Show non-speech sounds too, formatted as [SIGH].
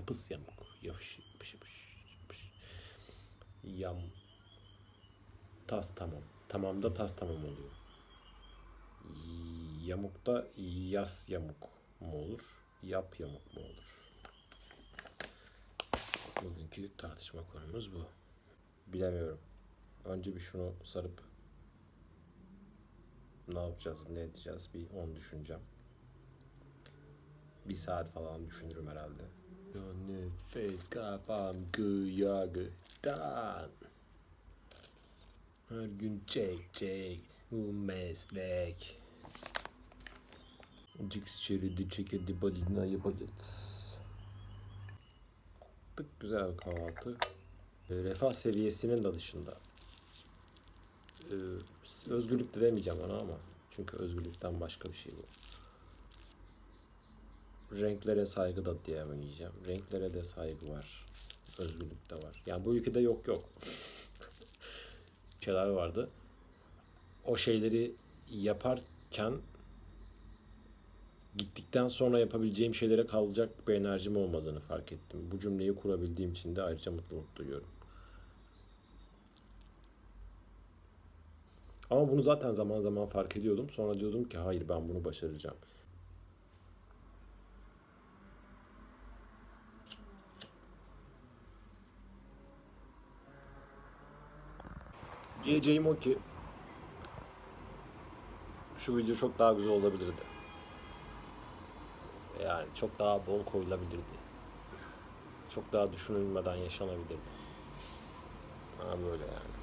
Yapıs yamuk. Yapış yapış yapış. yapış. Yam. Tas tamam. Tamam da tas tamam oluyor. Yamuk da yas yamuk mu olur? Yap yamuk mu olur? Bugünkü tartışma konumuz bu. Bilemiyorum. Önce bir şunu sarıp ne yapacağız, ne edeceğiz bir onu düşüneceğim. Bir saat falan düşünürüm herhalde. Nefes kafam kıyagıdan. Her gün çek çek bu meslek. Cix çeridi çekedi balina yapacağız. Tık güzel bir kahvaltı. E, refah seviyesinin de dışında. E, özgürlük de demeyeceğim ona ama. Çünkü özgürlükten başka bir şey bu. Renklere saygı da diyemeyeceğim. Renklere de saygı var. Özgürlük de var. Yani bu ülkede yok yok. [LAUGHS] şeyler vardı. O şeyleri yaparken gittikten sonra yapabileceğim şeylere kalacak bir enerjim olmadığını fark ettim. Bu cümleyi kurabildiğim için de ayrıca mutluluk duyuyorum. Ama bunu zaten zaman zaman fark ediyordum. Sonra diyordum ki hayır ben bunu başaracağım. Diyeceğim o ki şu video çok daha güzel olabilirdi. Yani çok daha bol koyulabilirdi. Çok daha düşünülmeden yaşanabilirdi. Ha böyle yani.